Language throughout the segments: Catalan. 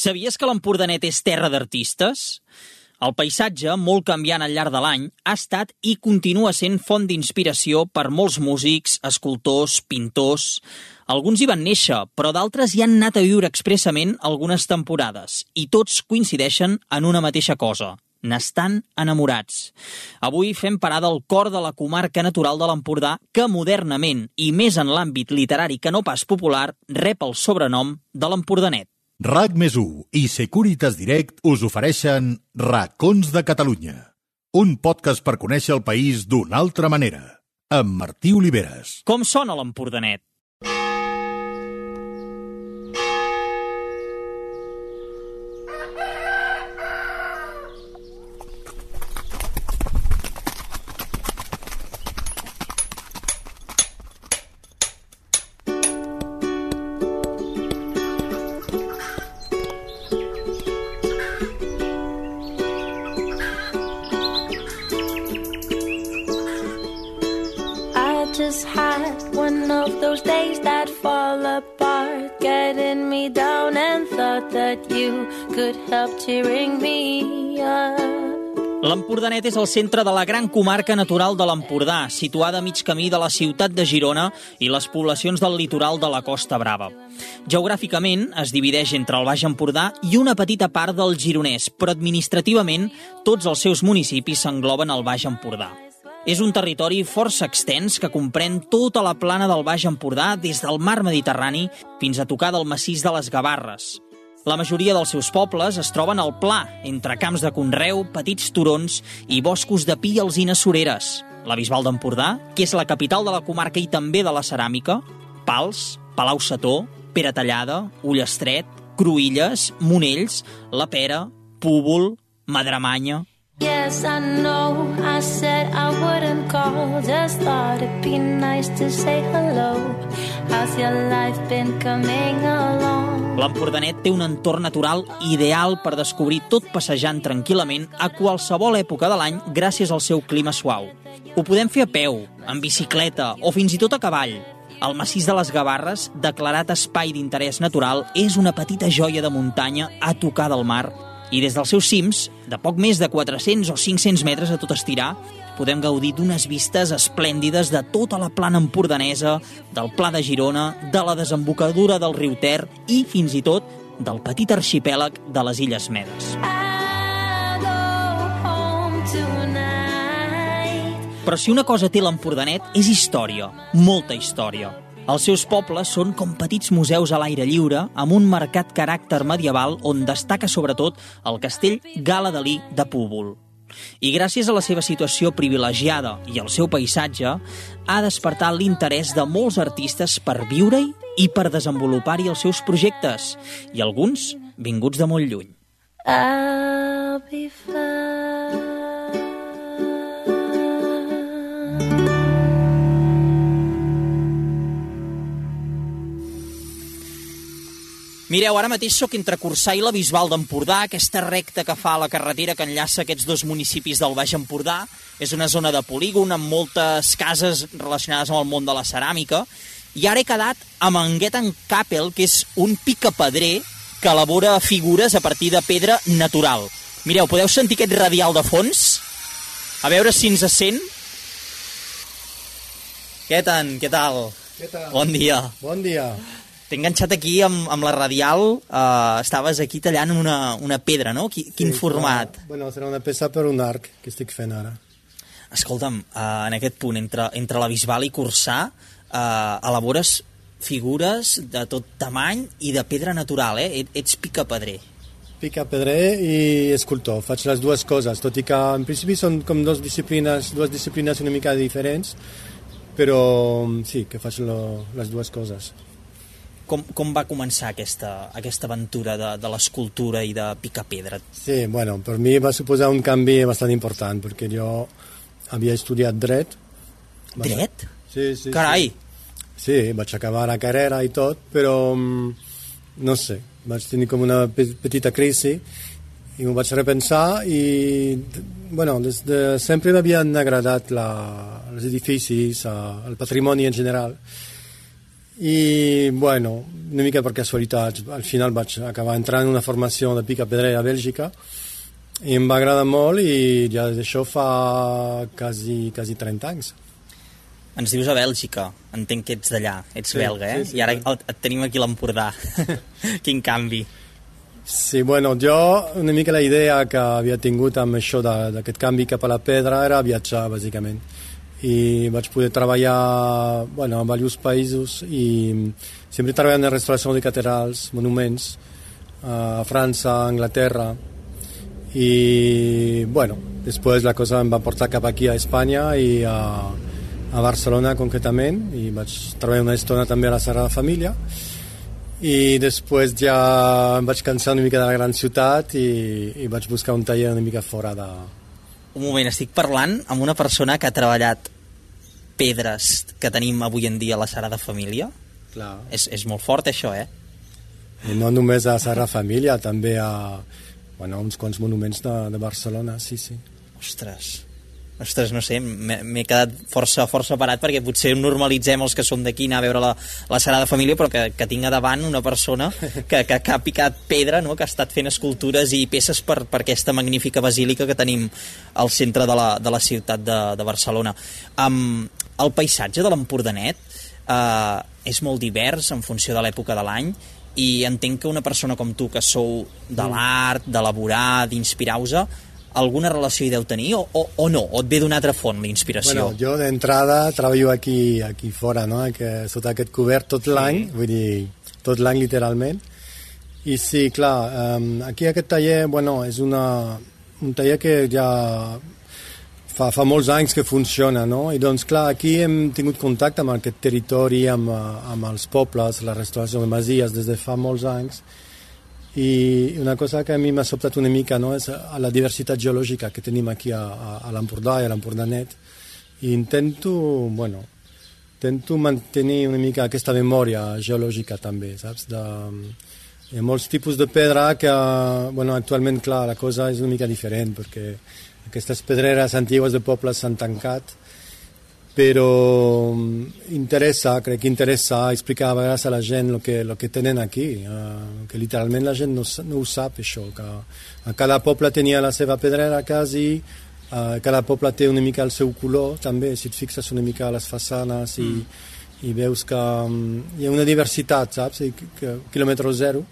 Sabies que l'Empordanet és terra d'artistes? El paisatge, molt canviant al llarg de l'any, ha estat i continua sent font d'inspiració per molts músics, escultors, pintors... Alguns hi van néixer, però d'altres hi han anat a viure expressament algunes temporades, i tots coincideixen en una mateixa cosa, n'estan enamorats. Avui fem parada al cor de la comarca natural de l'Empordà que modernament, i més en l'àmbit literari que no pas popular, rep el sobrenom de l'Empordanet. RAC més i Securitas Direct us ofereixen Racons de Catalunya, un podcast per conèixer el país d'una altra manera, amb Martí Oliveres. Com sona l'Empordanet? Those days that fall apart, getting me down, and thought that you could help cheering me up. L'Empordanet és el centre de la gran comarca natural de l'Empordà, situada a mig camí de la ciutat de Girona i les poblacions del litoral de la Costa Brava. Geogràficament es divideix entre el Baix Empordà i una petita part del Gironès, però administrativament tots els seus municipis s'engloben al Baix Empordà. És un territori força extens que comprèn tota la plana del Baix Empordà des del mar Mediterrani fins a tocar del massís de les Gavarres. La majoria dels seus pobles es troben al pla, entre camps de conreu, petits turons i boscos de píals i nassoreres. La Bisbal d'Empordà, que és la capital de la comarca i també de la ceràmica, Pals, Palau-Sató, Peratallada, Ullestret, Cruïlles, Monells, La Pera, Púbol, Madremanya, Yes, I know. I said I wouldn't call. Just thought it'd be nice to say hello. How's your life been coming along? L'Empordanet té un entorn natural ideal per descobrir tot passejant tranquil·lament a qualsevol època de l'any gràcies al seu clima suau. Ho podem fer a peu, en bicicleta o fins i tot a cavall. El massís de les Gavarres, declarat espai d'interès natural, és una petita joia de muntanya a tocar del mar i des dels seus cims, de poc més de 400 o 500 metres a tot estirar, podem gaudir d'unes vistes esplèndides de tota la plana empordanesa, del Pla de Girona, de la desembocadura del riu Ter i, fins i tot, del petit arxipèlag de les Illes Medes. Però si una cosa té l'Empordanet és història, molta història. Els seus pobles són com petits museus a l'aire lliure amb un marcat caràcter medieval on destaca sobretot el castell Gala Dalí de Púbol. I gràcies a la seva situació privilegiada i al seu paisatge, ha despertat l'interès de molts artistes per viure-hi i per desenvolupar-hi els seus projectes, i alguns vinguts de molt lluny. I'll be fine. Mireu, ara mateix sóc entre Cursà i la Bisbal d'Empordà, aquesta recta que fa la carretera que enllaça aquests dos municipis del Baix Empordà. És una zona de polígon amb moltes cases relacionades amb el món de la ceràmica. I ara he quedat amb en Getan Kappel, que és un picapedrer que elabora figures a partir de pedra natural. Mireu, podeu sentir aquest radial de fons? A veure si ens sent. Getan, què tal? Què tal? Bon dia. Bon dia. T'he enganxat aquí amb, amb la radial, uh, estaves aquí tallant una, una pedra, no? Quin, quin Sí, format? clar. Bueno, serà una peça per un arc que estic fent ara. Escolta'm, uh, en aquest punt, entre, entre la Bisbal i Cursà, uh, elabores figures de tot tamany i de pedra natural, eh? Et- Ets picapedrer. Pica pedrer i escultor, faig les dues coses, tot i que en principi són com dues disciplines, dues disciplines una mica diferents, però sí, que faig lo, les dues coses. Com, com va començar aquesta, aquesta aventura de, de l'escultura i de picar pedra? Sí, bueno, per mi va suposar un canvi bastant important, perquè jo havia estudiat dret. Dret? Sí, sí. Carai! Sí, sí vaig acabar la carrera i tot, però mm, no sé, vaig tenir com una pe- petita crisi i m'ho vaig repensar i, bueno, des de sempre m'havien agradat la, els edificis, el patrimoni en general i, bueno, una mica per casualitats, al final vaig acabar entrant en una formació de pica pedrera a Bèlgica i em va agradar molt i ja d'això fa quasi, quasi 30 anys. Ens dius a Bèlgica, entenc que ets d'allà, ets Sí, belga, eh? sí, sí, I ara el- et tenim aquí a l'Empordà. Quin canvi. Sí, bueno, jo una mica la idea que havia tingut amb això de- d'aquest canvi cap a la pedra era viatjar, bàsicament. I vaig poder treballar bueno, en diversos països i sempre treballant en restauració de catedrals, monuments, a França, a Anglaterra, i bueno, després la cosa em va portar cap aquí a Espanya i a, a Barcelona concretament i vaig treballar una estona també a la Sagrada Família. I després ja em vaig cansar una mica de la gran ciutat i, i vaig buscar un taller una mica fora de... Un moment, estic parlant amb una persona que ha treballat pedres que tenim avui en dia a la Sagrada Família. Clar. És, és molt fort, això, eh? I no només a la Sagrada Família, també a bueno, uns quants monuments de, de Barcelona, sí, sí. Ostres, ostres, no sé, m'he quedat força, força parat perquè potser normalitzem els que som d'aquí anar a veure la, la Sagrada Família, però que, que tinc a davant una persona que, que, que ha picat pedra, no? que ha estat fent escultures i peces per, per aquesta magnífica basílica que tenim al centre de la, de la ciutat de, de Barcelona. Um, el paisatge de l'Empordanet eh, és molt divers en funció de l'època de l'any i entenc que una persona com tu, que sou de l'art, d'elaborar, d'inspirar-vos, alguna relació hi deu tenir o, o, o no? O et ve d'una altra font, la inspiració? Bueno, jo d'entrada treballo aquí, aquí fora, no? que, sota aquest cobert tot l'any, vull dir, tot l'any literalment. I sí, clar, um, aquí aquest taller, bueno, és una, un taller que ja fa, fa molts anys que funciona, no? I doncs, clar, aquí hem tingut contacte amb aquest territori, amb, amb els pobles, la restauració de masies des de fa molts anys, i una cosa que a mi m'ha sobtat una mica no, és a la diversitat geològica que tenim aquí a, a, a l'Empordà i a l'Empordanet i intento, bueno, intento mantenir una mica aquesta memòria geològica també, saps? De, hi ha molts tipus de pedra que, bueno, actualment, clar, la cosa és una mica diferent perquè aquestes pedreres antigues de pobles s'han tancat però mm, interessa, crec que interessa explicar a vegades a la gent el que, lo que tenen aquí, eh, que literalment la gent no, no ho sap això, que a cada poble tenia la seva pedrera quasi, eh, cada poble té una mica el seu color també, si et fixes una mica a les façanes i, i veus que mm, hi ha una diversitat, saps? I, que, quilòmetre zero.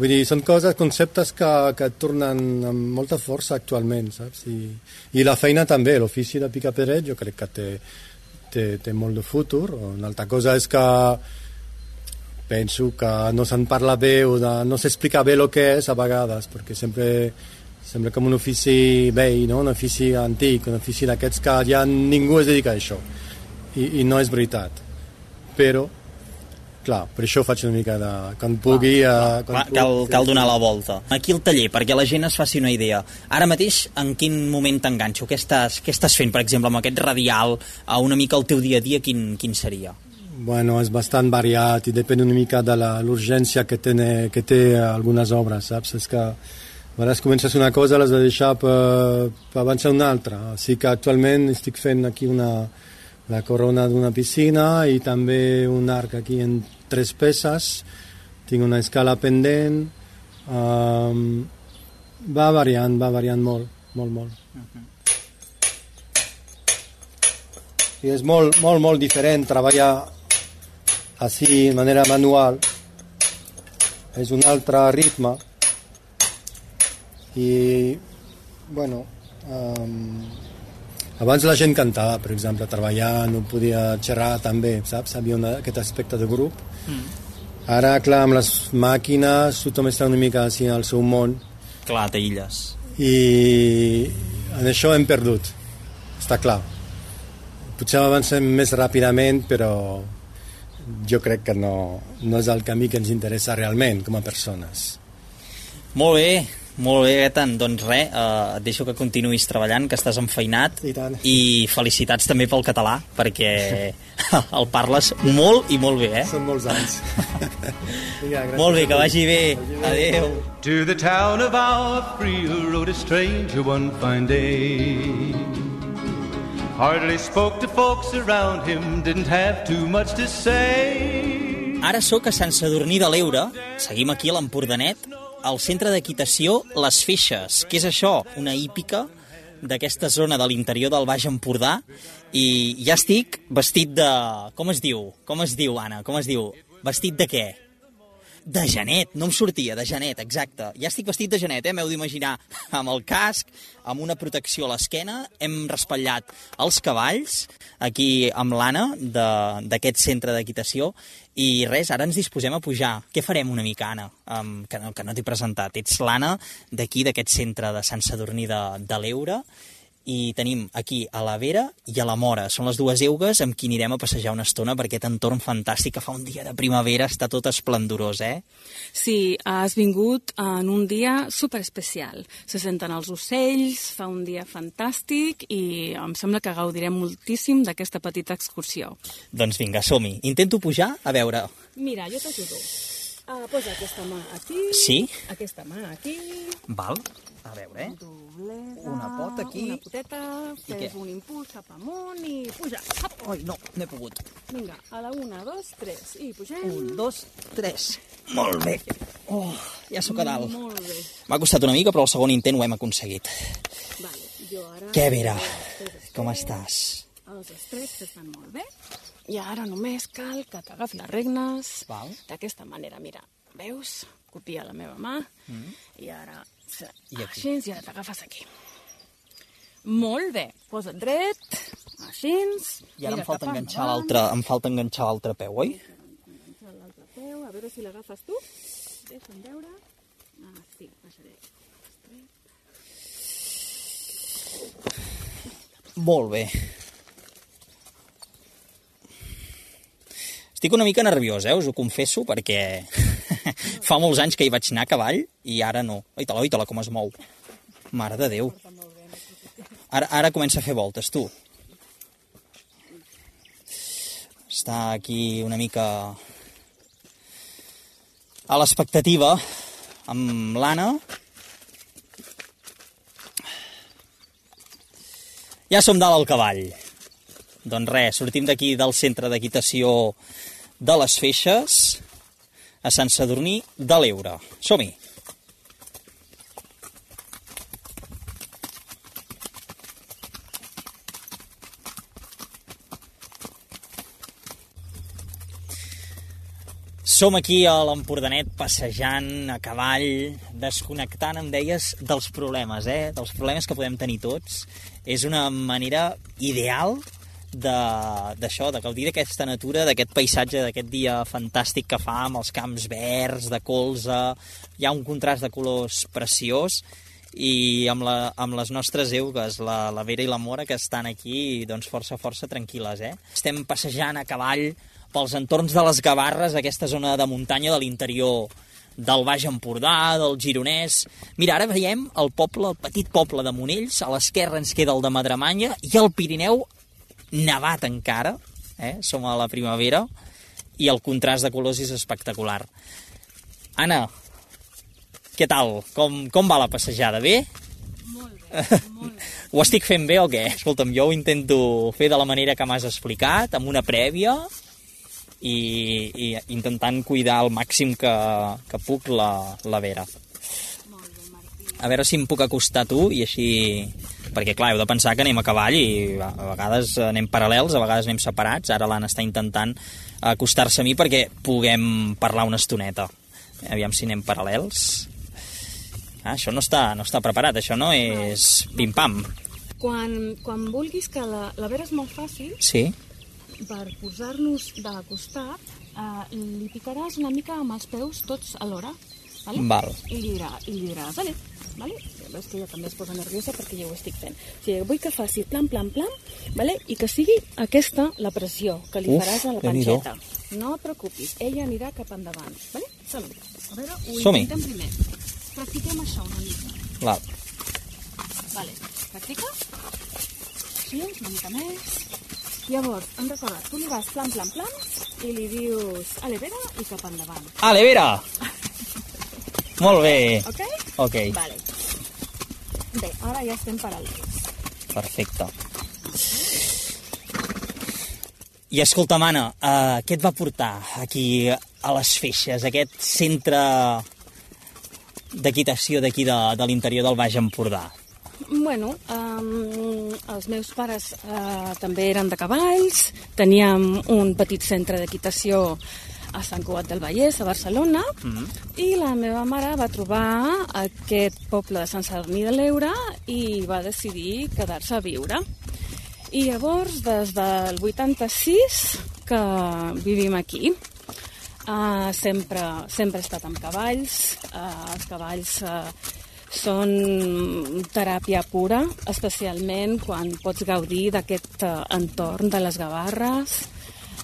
Vull dir, són coses, conceptes que, que tornen amb molta força actualment, saps? I, i la feina també, l'ofici de picapedret jo crec que té, té, té molt de futur. Una altra cosa és que penso que no se'n parla bé o de, no s'explica bé el que és a vegades, perquè sempre sembla com un ofici vell, no? un ofici antic, un ofici d'aquests que ja ningú es dedica a això. I, i no és veritat. Però, clar, per això faig una mica de... Quan pugui... eh, quan Clar, pugui- cal, cal donar la volta. Aquí el taller, perquè la gent es faci una idea. Ara mateix, en quin moment t'enganxo? Què estàs, què estàs fent, per exemple, amb aquest radial, a una mica el teu dia a dia, quin, quin seria? Bueno, és bastant variat i depèn una mica de l'urgència que, té, que té algunes obres, saps? És que a vegades comences una cosa l'has de deixar per, per avançar una altra. Així que actualment estic fent aquí una, la corona d'una piscina i també un arc aquí en tres peces. Tinc una escala pendent. Um, va variant, va variant molt, molt, molt. I és molt, molt, molt diferent treballar així de manera manual. És un altre ritme. I, bueno, um, abans la gent cantava, per exemple, treballar, no podia xerrar també, saps? Havia una, aquest aspecte de grup. Mm. Ara, clar, amb les màquines tothom està una mica així al seu món Clar, t'aïlles. i en això hem perdut, està clar. Potser avancem més ràpidament, però jo crec que no, no és el camí que ens interessa realment com a persones. Molt bé, molt bé, Gaetan. Doncs res, eh, et deixo que continuïs treballant, que estàs enfeinat. I tant. I felicitats també pel català, perquè el parles molt i molt bé, eh? Són molts anys. Vinga, gràcies Molt bé, que vagi bé. Adéu. To the town of our free rode a stranger one fine day. Hardly spoke to folks around him, didn't have too much to say. Ara sóc a Sant Sadurní de l'Eure, seguim aquí a l'Empordanet, al centre d'equitació Les Feixes. Què és això? Una hípica d'aquesta zona de l'interior del Baix Empordà i ja estic vestit de... Com es diu? Com es diu, Anna? Com es diu? Vestit de què? De genet, no em sortia, de genet, exacte. Ja estic vestit de genet, eh? m'heu d'imaginar, amb el casc, amb una protecció a l'esquena, hem raspallat els cavalls, aquí amb l'Anna, d'aquest centre d'equitació, i res, ara ens disposem a pujar. Què farem una mica, Anna? Um, que no, que no t'he presentat. Ets l'Anna d'aquí, d'aquest centre de Sant Sadurní de, de l'Eure, i tenim aquí a la Vera i a la Mora. Són les dues eugues amb qui anirem a passejar una estona per aquest entorn fantàstic que fa un dia de primavera, està tot esplendorós, eh? Sí, has vingut en un dia super especial. Se senten els ocells, fa un dia fantàstic i em sembla que gaudirem moltíssim d'aquesta petita excursió. Doncs vinga, som-hi. Intento pujar, a veure... Mira, jo t'ajudo. Uh, posa aquesta mà aquí. Sí? Aquesta mà aquí. Val. A veure, eh? Doblesa, Una pota aquí. Una poteta, què? fes un impuls cap amunt i puja. Hop. Ai, no, no he pogut. Vinga, a la una, dos, tres. I pugem. Un, dos, tres. Molt bé. Oh, ja sóc a dalt. Molt bé. M'ha costat una mica, però el segon intent ho hem aconseguit. Vale, jo ara... Què, Vera? Com estàs? Els estreps estan molt bé. I ara només cal que t'agafi les regnes d'aquesta manera. Mira, veus? Copia la meva mà. Mm. I ara... I aquí. Així, i ara t'agafes aquí. Molt bé. Posa't dret. Així. I ara Mira em falta enganxar l'altre, em falta enganxar l'altre peu, oi? L'altre peu. A veure si l'agafes tu. Deixa'm veure. Ah, sí, baixaré. Molt bé. Estic una mica nerviós, eh? us ho confesso, perquè fa molts anys que hi vaig anar a cavall i ara no. Aita-la, aita-la, com es mou. Mare de Déu. Ara, ara comença a fer voltes, tu. Està aquí una mica a l'expectativa amb l'Anna. Ja som dalt al cavall. Doncs res, sortim d'aquí del centre d'equitació de les Feixes a Sant Sadurní de l'Eure. Som-hi! Som aquí a l'Empordanet passejant a cavall, desconnectant, em deies, dels problemes, eh? dels problemes que podem tenir tots. És una manera ideal de- d'això, de, de gaudir d'aquesta natura, d'aquest paisatge, d'aquest dia fantàstic que fa amb els camps verds, de colze, hi ha un contrast de colors preciós i amb, la, amb les nostres eugues, la, la Vera i la Mora, que estan aquí doncs força, força tranquil·les. Eh? Estem passejant a cavall pels entorns de les Gavarres, aquesta zona de muntanya de l'interior del Baix Empordà, del Gironès... Mira, ara veiem el poble, el petit poble de Monells, a l'esquerra ens queda el de Madremanya, i el Pirineu nevat encara, eh? som a la primavera, i el contrast de colors és espectacular. Anna, què tal? Com, com va la passejada? Bé? Molt bé, molt bé. Ho estic fent bé o què? Escolta'm, jo ho intento fer de la manera que m'has explicat, amb una prèvia, i, i intentant cuidar al màxim que, que puc la, la Vera. A veure si em puc acostar a tu i així... Perquè, clar, heu de pensar que anem a cavall i a vegades anem paral·lels, a vegades anem separats. Ara l'Anna està intentant acostar-se a mi perquè puguem parlar una estoneta. Aviam si anem paral·lels. Ah, això no està, no està preparat, això no és pim-pam. Quan, quan vulguis que la, la vera és molt fàcil, Sí? per posar-nos de costat, eh, li picaràs una mica amb els peus tots alhora, vale? Val. I li, dirà, i li diràs, vale, vale? Veus que ella també es posa nerviosa perquè jo ho estic fent. O sigui, vull que faci plan, plan, plan, vale? i que sigui aquesta la pressió que li Uf, faràs a la panxeta. No et preocupis, ella anirà cap endavant. Vale? Salut. A veure, ho Som-hi. intentem primer. Practiquem això una mica. Val. Vale, practica. Sí, una mica més. Llavors, hem recordat, tu li vas plan, plan, plan, i li dius a l'Evera i cap endavant. Ale, Vera! Molt bé. Ok? Ok, Vale. Bé, ara ja estem paral·lels. perfecte. I escolta, Mana, uh, què et va portar aquí a les Feixes, aquest centre d'equitació d'aquí de, de l'interior del Baix Empordà? Bueno, um, els meus pares uh, també eren de cavalls, teníem un petit centre d'equitació a Sant Cugat del Vallès, a Barcelona, mm -hmm. i la meva mare va trobar aquest poble de Sant Sadurní de l'Eure i va decidir quedar-se a viure. I llavors, des del 86, que vivim aquí. Uh, sempre, sempre he estat amb cavalls. Uh, els cavalls uh, són teràpia pura, especialment quan pots gaudir d'aquest uh, entorn de les Gavarres,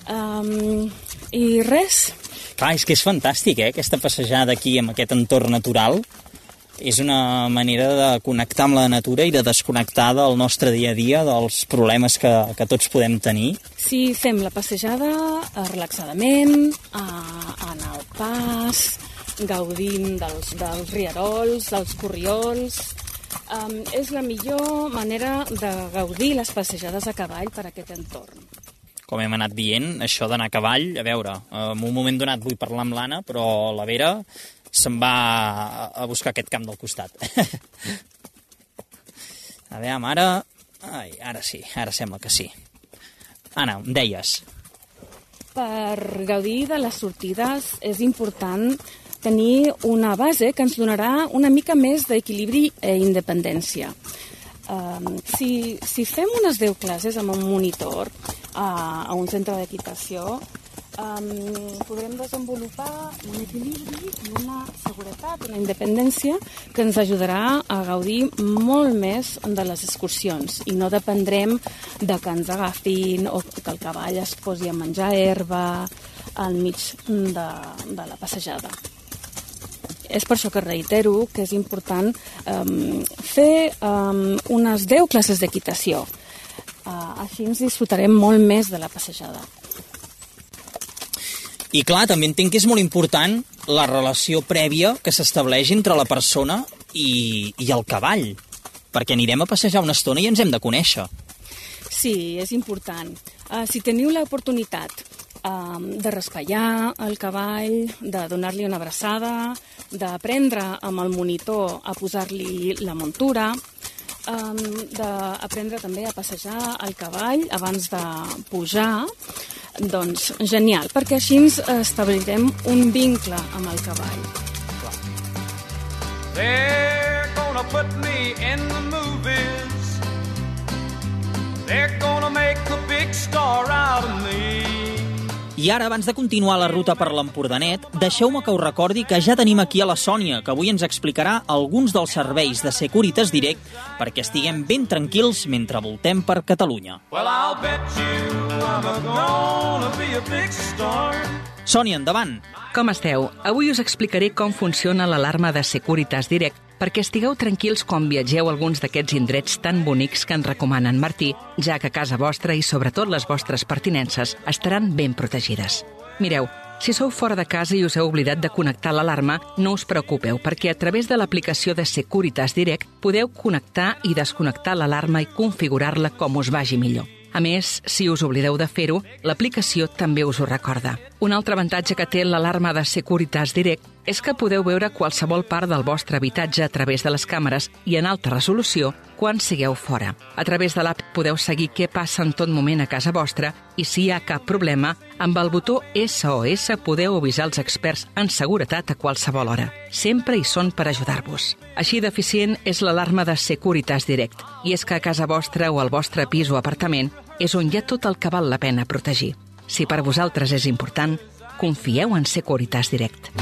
Um, I res. Clar, és que és fantàstic, eh, aquesta passejada aquí amb aquest entorn natural. És una manera de connectar amb la natura i de desconnectar del nostre dia a dia, dels problemes que, que tots podem tenir. Sí, fem la passejada eh, relaxadament, eh, en el pas, gaudint dels, dels rierols, dels corriols... Um, és la millor manera de gaudir les passejades a cavall per aquest entorn com hem anat dient, això d'anar a cavall, a veure, en un moment donat vull parlar amb l'Anna, però la Vera se'n va a buscar aquest camp del costat. a veure, ara... Ai, ara sí, ara sembla que sí. Anna, em deies. Per gaudir de les sortides és important tenir una base que ens donarà una mica més d'equilibri i independència. Um, si, si fem unes 10 classes amb un monitor a, a un centre d'equitació, um, podrem desenvolupar un equilibri i una seguretat, una independència que ens ajudarà a gaudir molt més de les excursions i no dependrem de que ens agafin o que el cavall es posi a menjar herba al mig de, de la passejada. És per això que reitero que és important um, fer um, unes 10 classes d'equitació. Uh, així ens disfrutarem molt més de la passejada. I clar, també entenc que és molt important la relació prèvia que s'estableix entre la persona i, i el cavall, perquè anirem a passejar una estona i ens hem de conèixer. Sí, és important. Uh, si teniu l'oportunitat de raspallar el cavall, de donar-li una abraçada, d'aprendre amb el monitor a posar-li la muntura, um, d'aprendre també a passejar el cavall abans de pujar, doncs genial, perquè així ens establirem un vincle amb el cavall. They're gonna put me in the movies They're i ara, abans de continuar la ruta per l'Empordanet, deixeu-me que us recordi que ja tenim aquí a la Sònia, que avui ens explicarà alguns dels serveis de Securitas Direct perquè estiguem ben tranquils mentre voltem per Catalunya. Well, Sònia, endavant! Com esteu? Avui us explicaré com funciona l'alarma de Securitas Direct perquè estigueu tranquils quan viatgeu a alguns d'aquests indrets tan bonics que ens recomanen Martí, ja que casa vostra i sobretot les vostres pertinences estaran ben protegides. Mireu, si sou fora de casa i us heu oblidat de connectar l'alarma, no us preocupeu, perquè a través de l'aplicació de Securitas Direct podeu connectar i desconnectar l'alarma i configurar-la com us vagi millor. A més, si us oblideu de fer-ho, l'aplicació també us ho recorda. Un altre avantatge que té l'alarma de Securitas Direct és que podeu veure qualsevol part del vostre habitatge a través de les càmeres i en alta resolució quan sigueu fora. A través de l'app podeu seguir què passa en tot moment a casa vostra i si hi ha cap problema, amb el botó SOS podeu avisar els experts en seguretat a qualsevol hora. Sempre hi són per ajudar-vos. Així d'eficient és l'alarma de Securitas Direct. I és que a casa vostra o al vostre pis o apartament és on hi ha tot el que val la pena protegir. Si per vosaltres és important, confieu en Securitas Direct.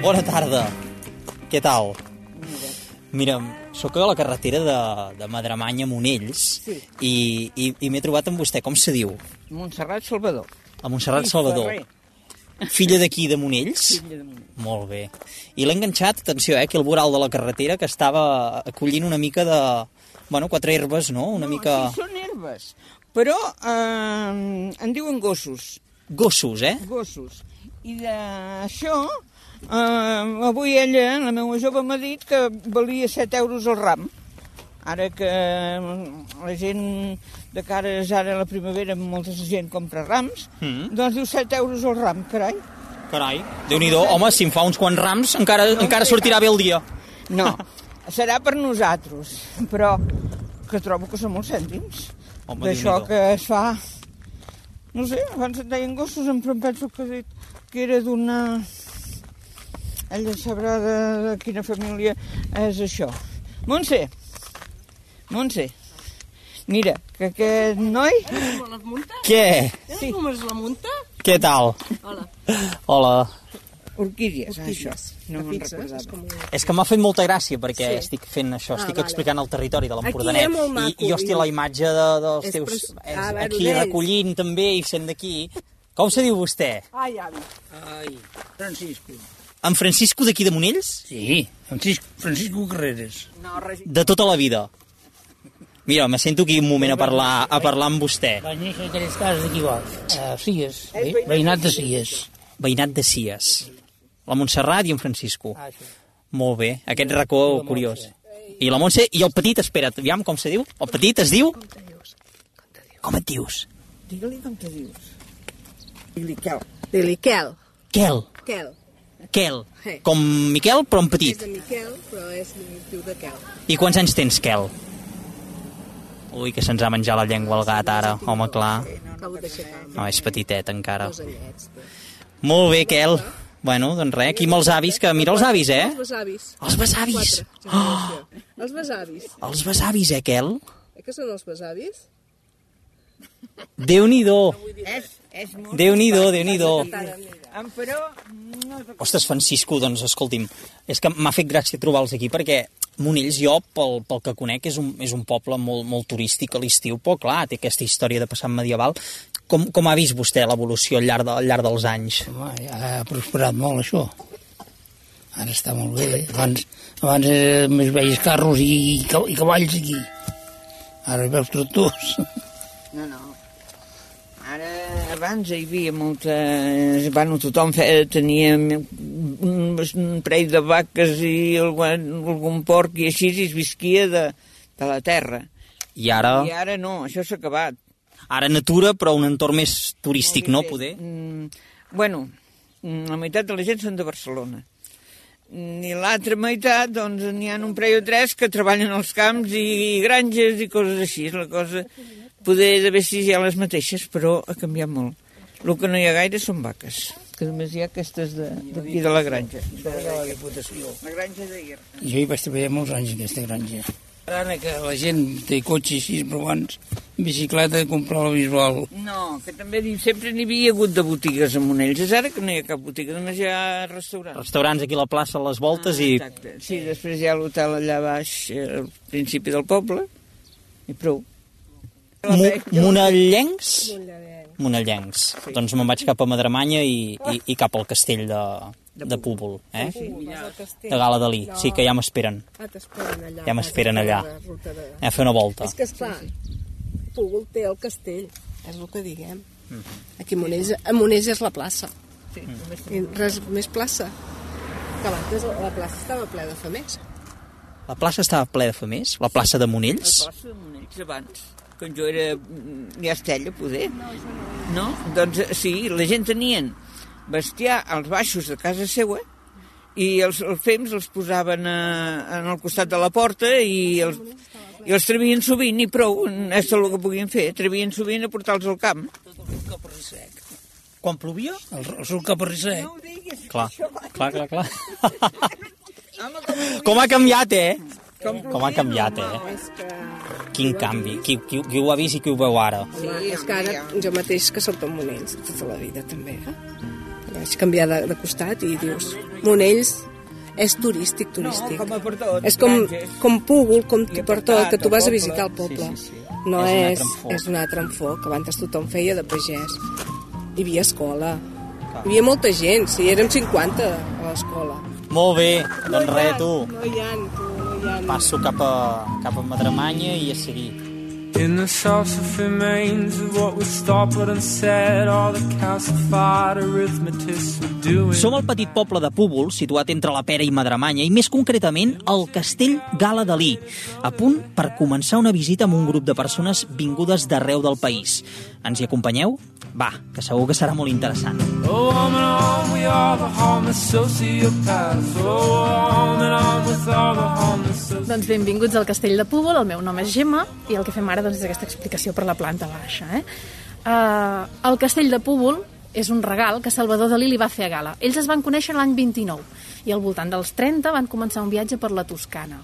Bona tarda. Què tal? Mira, sóc a la carretera de, de Madremanya a Monells sí. i, i, i m'he trobat amb vostè. Com se diu? Montserrat Salvador. A Montserrat sí, Salvador. Ferrer. Filla d'aquí, de Monells? Filla de Monells. Molt bé. I l'he enganxat, atenció, eh, aquí al voral de la carretera, que estava acollint una mica de... Bueno, quatre herbes, no? Una no, mica... sí, són herbes, però eh, en diuen gossos. Gossos, eh? Gossos I d'això, eh, avui ella, la meva jove, m'ha dit que valia 7 euros el ram. Ara que la gent de cara és ara la primavera, molta gent compra rams, Mm. doncs diu 7 euros el ram, carai. Carai, déu nhi home, si em fa uns quants rams encara, encara sortirà bé el dia. No, serà per nosaltres, però que trobo que són molts cèntims. Home, D'això que es fa... No sé, abans et deien gossos, em penso que, que era d'una... Ella sabrà de, de quina família és això. Montse, Montse, mira, que aquest noi... La munta? Què? Sí. Com és la munta? Què tal? Hola. Hola. Orquídies, Orquídies. això. No me'n recordava. com... És que m'ha fet molta gràcia perquè Sí. estic fent això, Ah, estic vale. explicant el territori de Aquí l'Empordanet. I, maco, I, hòstia, la imatge de, dels És teus... pres- És Ah, aquí recollint també i sent d'aquí. Com se diu vostè? Ai, avi. Ai, Francisco. En Francisco d'aquí de Monells? Sí, Francisco, Francisco Carreras. No, res... De tota la vida. Mira, me sento aquí un moment a parlar, a parlar amb vostè. Va néixer a tres cases d'aquí igual. A Cies, ve- veïnat de Cies. Veïnat de Cies. La Montserrat i en Francisco. Ah, això. Molt bé, aquest racó curiós. I la Montse, i el petit, espera't, aviam com se diu? El petit es diu? Com et dius? Digue-li com te dius. Digue-li Quel. Dili Quel. Quel. Quel. Quel. Com Miquel, però en És petit. de Miquel, però és diu de Quel. I quants anys tens, Quel? Ui, que se'ns ha menjat la llengua el gat ara, home, clar. No, és petitet encara. Molt bé, Quel. Bueno, doncs res, aquí amb els avis, que mira els avis, eh? Els besavis. Els besavis. Generació. Els besavis. Els besavis, eh, Quel? Eh que són els besavis? Déu-n'hi-do. És, és molt... Déu-n'hi-do, Déu-n'hi-do. Em però... No, Ostres, Francisco, doncs escolti'm, és que m'ha fet gràcia trobar-los aquí perquè Monells jo, pel, pel que conec, és un, és un poble molt, molt turístic a l'estiu, però clar, té aquesta història de passat medieval. Com, com ha vist vostè l'evolució al, llarg de, al llarg dels anys? Home, ja ha prosperat molt, això. Ara està molt bé. Abans, abans eh, més veies carros i, i cavalls aquí. Ara hi veus tractors. no, no. Abans hi havia molta... Bueno, tothom feia, tenia un, parell de vaques i algun, algun porc i així i es visquia de, de la terra. I ara, I ara no, això s'ha acabat. ara natura, però un entorn més turístic, no, poder? Mm, bueno, mm, la meitat de la gent són de Barcelona. I l'altra meitat, doncs, n'hi ha un parell o tres que treballen als camps i granges i coses així. La cosa poder d'haver si hi ha les mateixes, però ha canviat molt. El que no hi ha gaire són vaques, que només hi ha aquestes de- d'aquí de, la granja. De la Diputació. La granja d'ahir. Jo hi vaig treballar molts anys, en aquesta granja. Ara que la gent té cotxe així, però abans, bicicleta, comprar la visual. No, que també sempre n'hi havia hagut de botigues a Monells. És ara que no hi ha cap botiga, només hi ha restaurants. Restaurants aquí a la plaça, a les voltes, i Exacte. Sí, després hi ha l'hotel allà baix, eh, al principi del poble, i prou. Mo monellencs? Monellencs. Doncs me'n vaig cap a Madremanya i, i, i cap al castell de, de Púbol, eh? Al castell. De Gala Dalí. Sí, que ja m'esperen. Ah, t'esperen allà. Ja m'esperen allà. La. Anem a fer una volta. És que, esclar, Púbol té el castell, és el que diguem. Aquí a Monells, a Monells és la plaça. Sí, I res més plaça. Que abans la plaça estava plena de famers. La plaça estava ple de famers? La plaça de El Monells? plaça de Monells abans, quan jo era mm, ja estella, poder. No, Doncs eh, sí, la gent tenien bestiar als baixos de casa seua i els, els fems els posaven a, en el costat de la porta i els, i els trevien sovint i prou, és tot el que podien fer, trevien sovint a portar-los al camp. Quan plovia? El, el seu caparrisset. No ho diguis, Clar, clar, clar, clar. Com ha canviat, eh? Com ha canviat, eh? És que, Quin canvi. Qui, qui, qui ho ha vist i qui ho veu ara? home, és que ara jo mateix que soc de Monells tota la vida també. Eh? Vaig canviar de, de costat i dius, Monells és turístic, turístic. com a per tot, és com, granges. com Púbol, com I per tot, que tu vas a visitar el poble. Sí, sí, sí. No És és, un altre enfoc, que abans tothom feia de pagès. Hi havia escola. Hi havia molta gent, sí, érem 50 a l'escola. Molt bé, doncs res, tu. No hi ha, tu, no. Passo cap a, cap a Madremanya i a seguir. In the salsa remains of what was stopped and said, all the calcified arithmetists were doing. Som al petit poble de Púbol, situat entre la Pera i Madremanya, i més concretament al castell Gala Dalí, a punt per començar una visita amb un grup de persones vingudes d'arreu del país. Ens hi acompanyeu? Va, que segur que serà molt interessant. Oh, on and on, we are the homeless sociopaths. Oh, on and on with all the homeless sociopaths. Doncs benvinguts al Castell de Púbol, el meu nom és Gemma i el que fem ara doncs, és aquesta explicació per la planta baixa. Eh? Uh, el Castell de Púbol és un regal que Salvador Dalí li va fer a Gala. Ells es van conèixer l'any 29 i al voltant dels 30 van començar un viatge per la Toscana.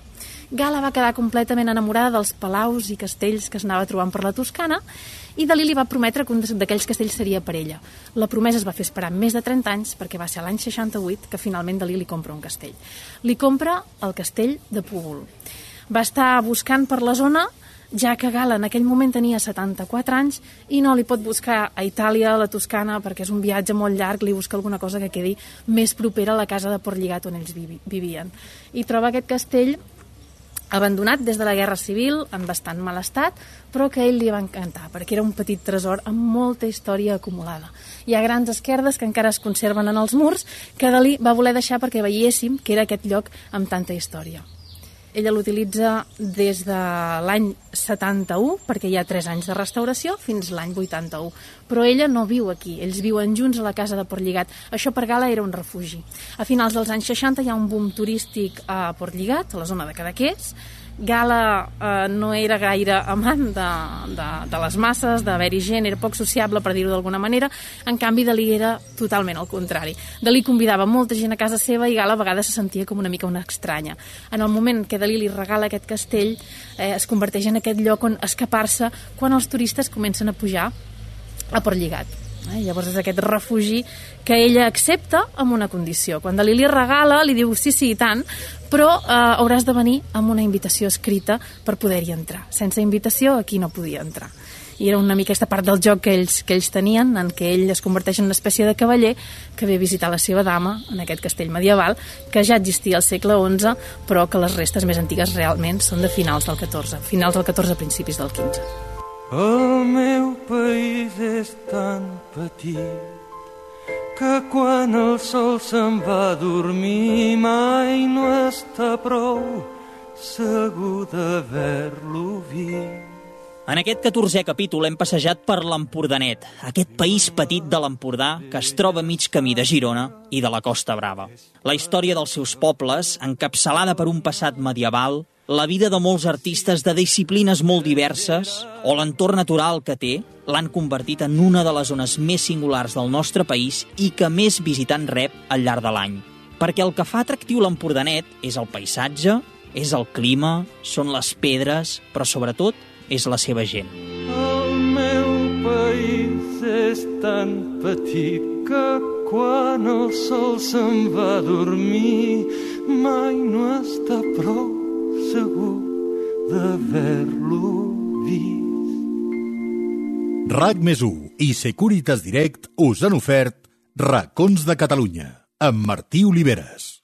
Gala va quedar completament enamorada dels palaus i castells que es anava trobant per la Toscana i Dalí li va prometre que un d'aquells castells seria per ella. La promesa es va fer esperar més de 30 anys perquè va ser l'any 68 que finalment Dalí li compra un castell. Li compra el castell de Púbol. Va estar buscant per la zona ja que Gala en aquell moment tenia 74 anys i no li pot buscar a Itàlia, a la Toscana, perquè és un viatge molt llarg, li busca alguna cosa que quedi més propera a la casa de Portlligat on ells vivien. I troba aquest castell abandonat des de la Guerra Civil, en bastant mal estat, però que a ell li va encantar, perquè era un petit tresor amb molta història acumulada. Hi ha grans esquerdes que encara es conserven en els murs, que Dalí va voler deixar perquè veiéssim que era aquest lloc amb tanta història. Ella l'utilitza des de l'any 71, perquè hi ha 3 anys de restauració, fins l'any 81. Però ella no viu aquí, ells viuen junts a la casa de Portlligat. Això per Gala era un refugi. A finals dels anys 60 hi ha un boom turístic a Portlligat, a la zona de Cadaqués, Gala eh, no era gaire amant de, de, de les masses, d'haver-hi gent, era poc sociable, per dir-ho d'alguna manera. En canvi, Dalí era totalment el contrari. Dalí convidava molta gent a casa seva i Gala a vegades se sentia com una mica una estranya. En el moment que Dalí li regala aquest castell, eh, es converteix en aquest lloc on escapar-se quan els turistes comencen a pujar a Portlligat. Eh? Llavors és aquest refugi que ella accepta amb una condició. Quan Dalí li regala, li diu sí, sí, i tant, però eh, hauràs de venir amb una invitació escrita per poder-hi entrar. Sense invitació aquí no podia entrar. I era una mica aquesta part del joc que ells, que ells tenien, en què ell es converteix en una espècie de cavaller que ve a visitar la seva dama en aquest castell medieval, que ja existia al segle XI, però que les restes més antigues realment són de finals del XIV, finals del XIV, principis del XV. El meu país és tan petit que quan el sol se'n va a dormir mai no està prou segur d'haver-lo vist. En aquest 14è capítol hem passejat per l'Empordanet, aquest país petit de l'Empordà que es troba mig camí de Girona i de la Costa Brava. La història dels seus pobles, encapçalada per un passat medieval, la vida de molts artistes de disciplines molt diverses o l'entorn natural que té l'han convertit en una de les zones més singulars del nostre país i que més visitant rep al llarg de l'any. Perquè el que fa atractiu l'Empordanet és el paisatge, és el clima, són les pedres, però sobretot és la seva gent. El meu país és tan petit que quan el sol se'n va a dormir mai no està prou segur d'haver-lo vist. RAC més i Securitas Direct us han ofert Racons de Catalunya amb Martí Oliveres.